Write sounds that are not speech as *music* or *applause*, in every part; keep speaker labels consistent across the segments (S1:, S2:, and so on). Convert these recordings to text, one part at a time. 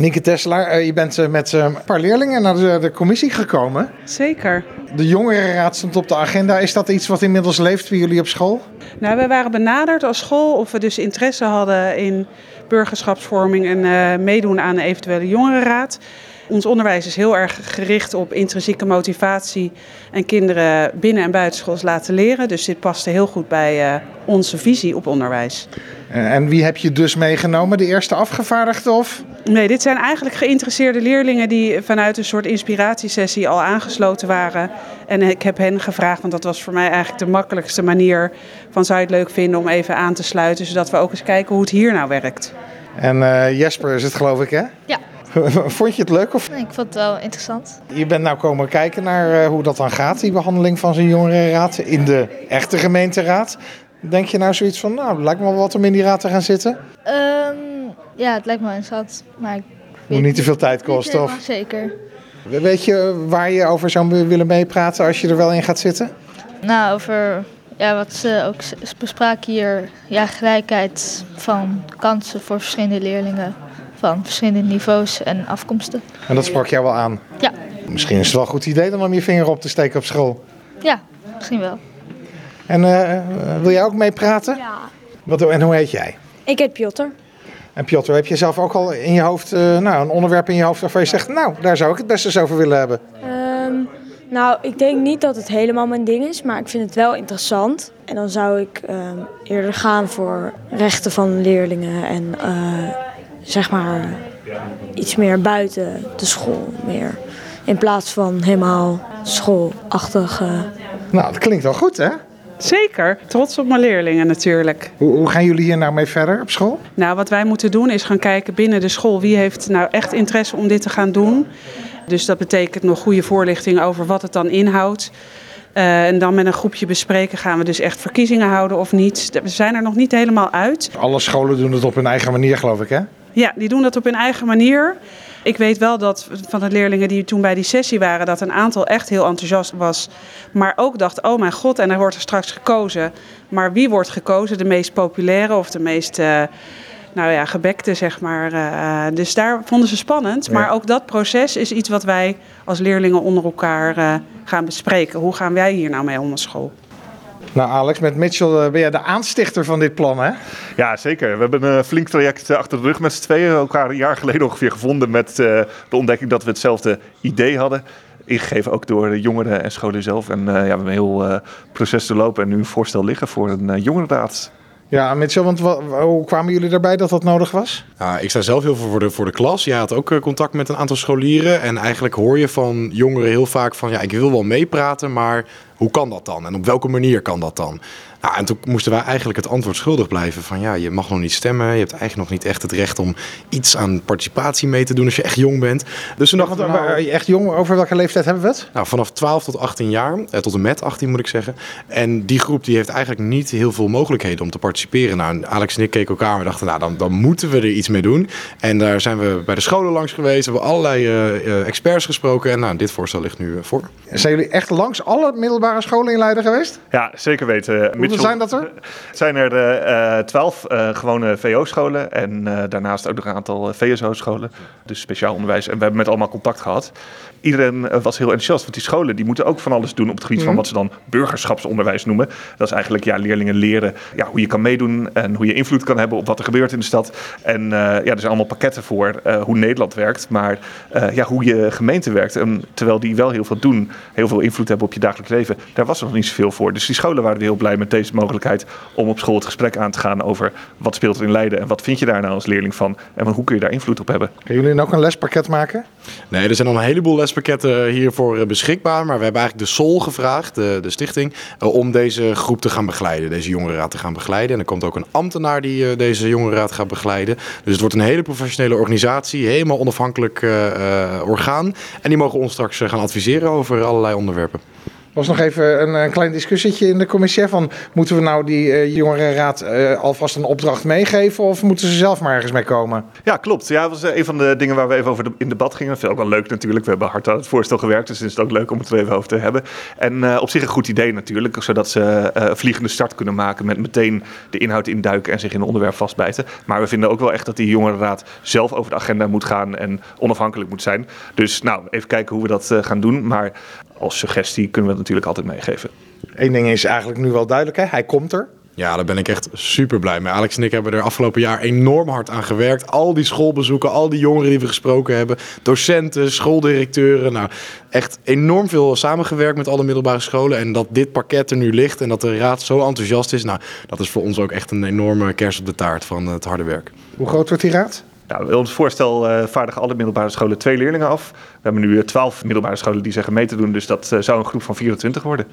S1: Nieke Tesselaar, eh, je bent eh, met eh, een paar leerlingen naar de, de commissie gekomen.
S2: Zeker.
S1: De jongerenraad stond op de agenda. Is dat iets wat inmiddels leeft bij jullie op school?
S2: Nou, we waren benaderd als school of we dus interesse hadden in burgerschapsvorming en uh, meedoen aan een eventuele jongerenraad. Ons onderwijs is heel erg gericht op intrinsieke motivatie en kinderen binnen- en buitenschools laten leren. Dus dit paste heel goed bij uh, onze visie op onderwijs.
S1: En wie heb je dus meegenomen? De eerste afgevaardigde of?
S2: Nee, dit zijn eigenlijk geïnteresseerde leerlingen die vanuit een soort inspiratiesessie al aangesloten waren. En ik heb hen gevraagd, want dat was voor mij eigenlijk de makkelijkste manier van zou je het leuk vinden om even aan te sluiten, zodat we ook eens kijken hoe het hier nou werkt.
S1: En uh, Jesper is het geloof ik hè?
S3: Ja. *laughs*
S1: Vond je het leuk? Of?
S3: Nee, ik vond het wel interessant.
S1: Je bent nou komen kijken naar uh, hoe dat dan gaat, die behandeling van zo'n jongerenraad in de echte gemeenteraad. Denk je nou zoiets van, nou, het lijkt me wel wat om in die raad te gaan zitten?
S3: Um, ja, het lijkt me wel interessant, maar ik
S1: Moet niet te veel tijd kosten, of?
S3: Zeker.
S1: Weet je waar je over zou willen meepraten als je er wel in gaat zitten?
S3: Nou, over ja, wat ze ook bespraken hier, ja, gelijkheid van kansen voor verschillende leerlingen van verschillende niveaus en afkomsten.
S1: En dat sprak jou wel aan?
S3: Ja.
S1: Misschien is het wel een goed idee dan om je vinger op te steken op school.
S3: Ja, misschien wel.
S1: En uh, wil jij ook meepraten?
S4: Ja.
S1: Wat, en hoe heet jij?
S4: Ik heet Piotr.
S1: En Piotr, heb je zelf ook al in je hoofd uh, nou, een onderwerp in je hoofd waarvan je zegt, nou, daar zou ik het best eens over willen hebben?
S4: Um, nou, ik denk niet dat het helemaal mijn ding is, maar ik vind het wel interessant. En dan zou ik um, eerder gaan voor rechten van leerlingen en uh, zeg maar iets meer buiten de school meer. In plaats van helemaal schoolachtig.
S1: Nou, dat klinkt wel goed, hè?
S2: Zeker, trots op mijn leerlingen natuurlijk.
S1: Hoe, hoe, gaan jullie hier nou mee verder op school?
S2: Nou, wat wij moeten doen is gaan kijken binnen de school wie heeft nou echt interesse om dit te gaan doen. Dus dat betekent nog goede voorlichting over wat het dan inhoudt. Uh, en dan met een groepje bespreken gaan we dus echt verkiezingen houden of niet. We zijn er nog niet helemaal uit.
S1: Alle scholen doen het op hun eigen manier, geloof ik, hè?
S2: Ja, die doen dat op hun eigen manier. Ik weet wel dat van de leerlingen die toen bij die sessie waren, dat een aantal echt heel enthousiast was. Maar ook dacht, oh mijn god, en er wordt er straks gekozen. Maar wie wordt gekozen? De meest populaire of de meest uh, nou ja, gebekte, zeg maar. Uh, dus daar vonden ze spannend. Ja. Maar ook dat proces is iets wat wij als leerlingen onder elkaar uh, gaan bespreken. Hoe gaan wij hier nou mee om als school?
S1: Nou Alex, met Mitchell ben jij de aanstichter van dit plan hè?
S5: Ja, zeker. We hebben een flink traject achter de rug met z'n tweeën. Elkaar een jaar geleden ongeveer gevonden met uh, de ontdekking dat we hetzelfde idee hadden. Ingegeven ook door de jongeren en scholen zelf. En uh, ja, we hebben een heel uh, proces doorlopen en nu een voorstel liggen voor een jongerenraad.
S1: Ja, Mitchell, want hoe kwamen jullie erbij dat dat nodig was?
S6: Ik sta zelf heel veel voor de, voor de klas. Je had ook contact met een aantal scholieren. En eigenlijk hoor je van jongeren heel vaak van... ja, ik wil wel meepraten, maar hoe kan dat dan? En op welke manier kan dat dan? Nou, en toen moesten wij eigenlijk het antwoord schuldig blijven van ja, je mag nog niet stemmen. Je hebt eigenlijk nog niet echt het recht om iets aan participatie mee te doen als je echt jong bent.
S1: Dus toen dachten we, nou, echt jong, over welke leeftijd hebben we het?
S6: Nou, vanaf 12 tot 18 jaar, eh, tot en met 18 moet ik zeggen. En die groep die heeft eigenlijk niet heel veel mogelijkheden om te participeren. Nou, Alex en ik keken elkaar en we dachten, nou, dan, dan moeten we er iets mee doen. En daar zijn we bij de scholen langs geweest, hebben allerlei uh, experts gesproken. En nou, dit voorstel ligt nu uh, voor.
S1: Zijn jullie echt langs alle middelbare scholen in Leiden geweest?
S5: Ja, zeker weten.
S1: Hoeveel zijn dat er? *laughs*
S5: Zijn er twaalf uh, gewone VO-scholen en uh, daarnaast ook nog een aantal VSO-scholen, dus speciaal onderwijs. En we hebben met allemaal contact gehad. Iedereen was heel enthousiast, want die scholen die moeten ook van alles doen op het gebied mm. van wat ze dan burgerschapsonderwijs noemen. Dat is eigenlijk ja, leerlingen leren ja, hoe je kan meedoen en hoe je invloed kan hebben op wat er gebeurt in de stad. En uh, ja, er zijn allemaal pakketten voor hoe Nederland werkt, maar ja, hoe je gemeente werkt. En terwijl die wel heel veel doen, heel veel invloed hebben op je dagelijks leven, daar was er nog niet zoveel voor. Dus die scholen waren heel blij met deze mogelijkheid om op school het gesprek aan te gaan over wat speelt er in Leiden en wat vind je daar nou als leerling van en hoe kun je daar invloed op hebben.
S1: Kunnen jullie ook een lespakket maken?
S6: Nee, er zijn al een heleboel lespakketten hiervoor beschikbaar, maar we hebben eigenlijk de SOL gevraagd, de, de stichting, om deze groep te gaan begeleiden, deze jongerenraad te gaan begeleiden. En er komt ook een ambtenaar die deze jongerenraad gaat begeleiden. Dus het wordt een hele professionele organisatie, helemaal onafhankelijk uh, orgaan. En die mogen ons straks gaan adviseren over allerlei onderwerpen.
S1: Was nog even een, een klein discussietje in de commissie. Van, moeten we nou die uh, jongerenraad uh, alvast een opdracht meegeven of moeten ze zelf maar ergens mee komen?
S5: Ja, klopt. Ja, dat was een van de dingen waar we even over in debat gingen. Dat vind ik ook wel leuk natuurlijk. We hebben hard aan het voorstel gewerkt, dus het is ook leuk om het er even over te hebben. En op zich een goed idee natuurlijk, zodat ze uh, vliegende start kunnen maken met meteen de inhoud induiken en zich in het onderwerp vastbijten. Maar we vinden ook wel echt dat die jongerenraad zelf over de agenda moet gaan en onafhankelijk moet zijn. Dus nou, even kijken hoe we dat gaan doen. Maar als suggestie kunnen we het natuurlijk altijd meegeven.
S1: Eén ding is eigenlijk nu wel duidelijk, hè? hij komt er.
S6: Ja, daar ben ik echt super blij mee. Alex en ik hebben er afgelopen jaar enorm hard aan gewerkt. Al die schoolbezoeken, al die jongeren die we gesproken hebben. Docenten, schooldirecteuren. Nou, echt enorm veel samengewerkt met alle middelbare scholen. En dat dit pakket er nu ligt en dat de raad zo enthousiast is. Nou, dat is voor ons ook echt een enorme kers op de taart van het harde werk.
S1: Hoe groot wordt die raad?
S5: Nou, ons voorstel uh, vaardigen alle middelbare scholen twee leerlingen af. We hebben nu twaalf middelbare scholen die zeggen mee te doen. Dus dat uh, zou een groep van 24 worden.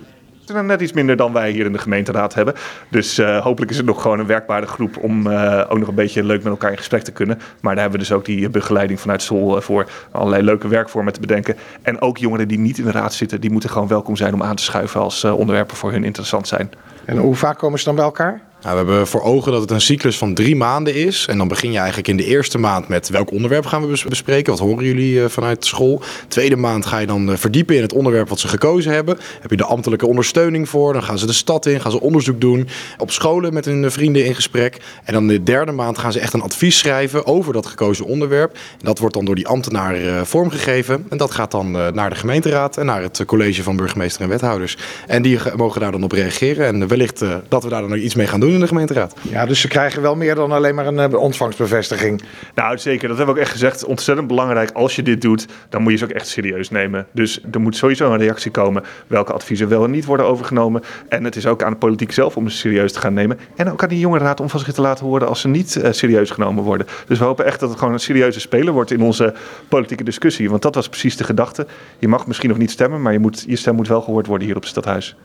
S5: Net iets minder dan wij hier in de gemeenteraad hebben. Dus hopelijk is het nog gewoon een werkbare groep om ook nog een beetje leuk met elkaar in gesprek te kunnen. Maar daar hebben we dus ook die begeleiding vanuit school voor allerlei leuke werkvormen te bedenken. En ook jongeren die niet in de raad zitten, die moeten gewoon welkom zijn om aan te schuiven als onderwerpen voor hun interessant zijn.
S1: En hoe vaak komen ze dan bij elkaar?
S6: Nou, we hebben voor ogen dat het een cyclus van drie maanden is. En dan begin je eigenlijk in de eerste maand met welk onderwerp gaan we bespreken. Wat horen jullie uh, vanuit school? Tweede maand ga je dan uh, verdiepen in het onderwerp wat ze gekozen hebben. Heb je de ambtelijke ondersteuning voor. Dan gaan ze de stad in, gaan ze onderzoek doen. Op scholen met hun vrienden in gesprek. En dan de derde maand gaan ze echt een advies schrijven over dat gekozen onderwerp. Dat wordt dan door die ambtenaar vormgegeven. En dat gaat dan naar de gemeenteraad en naar het college van burgemeester en wethouders. En die mogen daar dan op reageren. En wellicht dat we daar dan nog iets mee gaan doen in de gemeenteraad.
S1: Ja, dus ze krijgen wel meer dan alleen maar een uh, ontvangstbevestiging.
S5: Nou, zeker. Dat hebben we ook echt gezegd. Ontzettend belangrijk. Als je dit doet, dan moet je ze ook echt serieus nemen. Dus er moet sowieso een reactie komen welke adviezen wel en niet worden overgenomen. En het is ook aan de politiek zelf om ze serieus te gaan nemen. En ook aan die jongerenraad om van zich te laten horen als ze niet uh, serieus genomen worden. Dus we hopen echt dat het gewoon een serieuze speler wordt in onze politieke discussie. Want dat was precies de gedachte. Je mag misschien nog niet stemmen, maar je, moet, je stem moet wel gehoord worden hier op het stadhuis.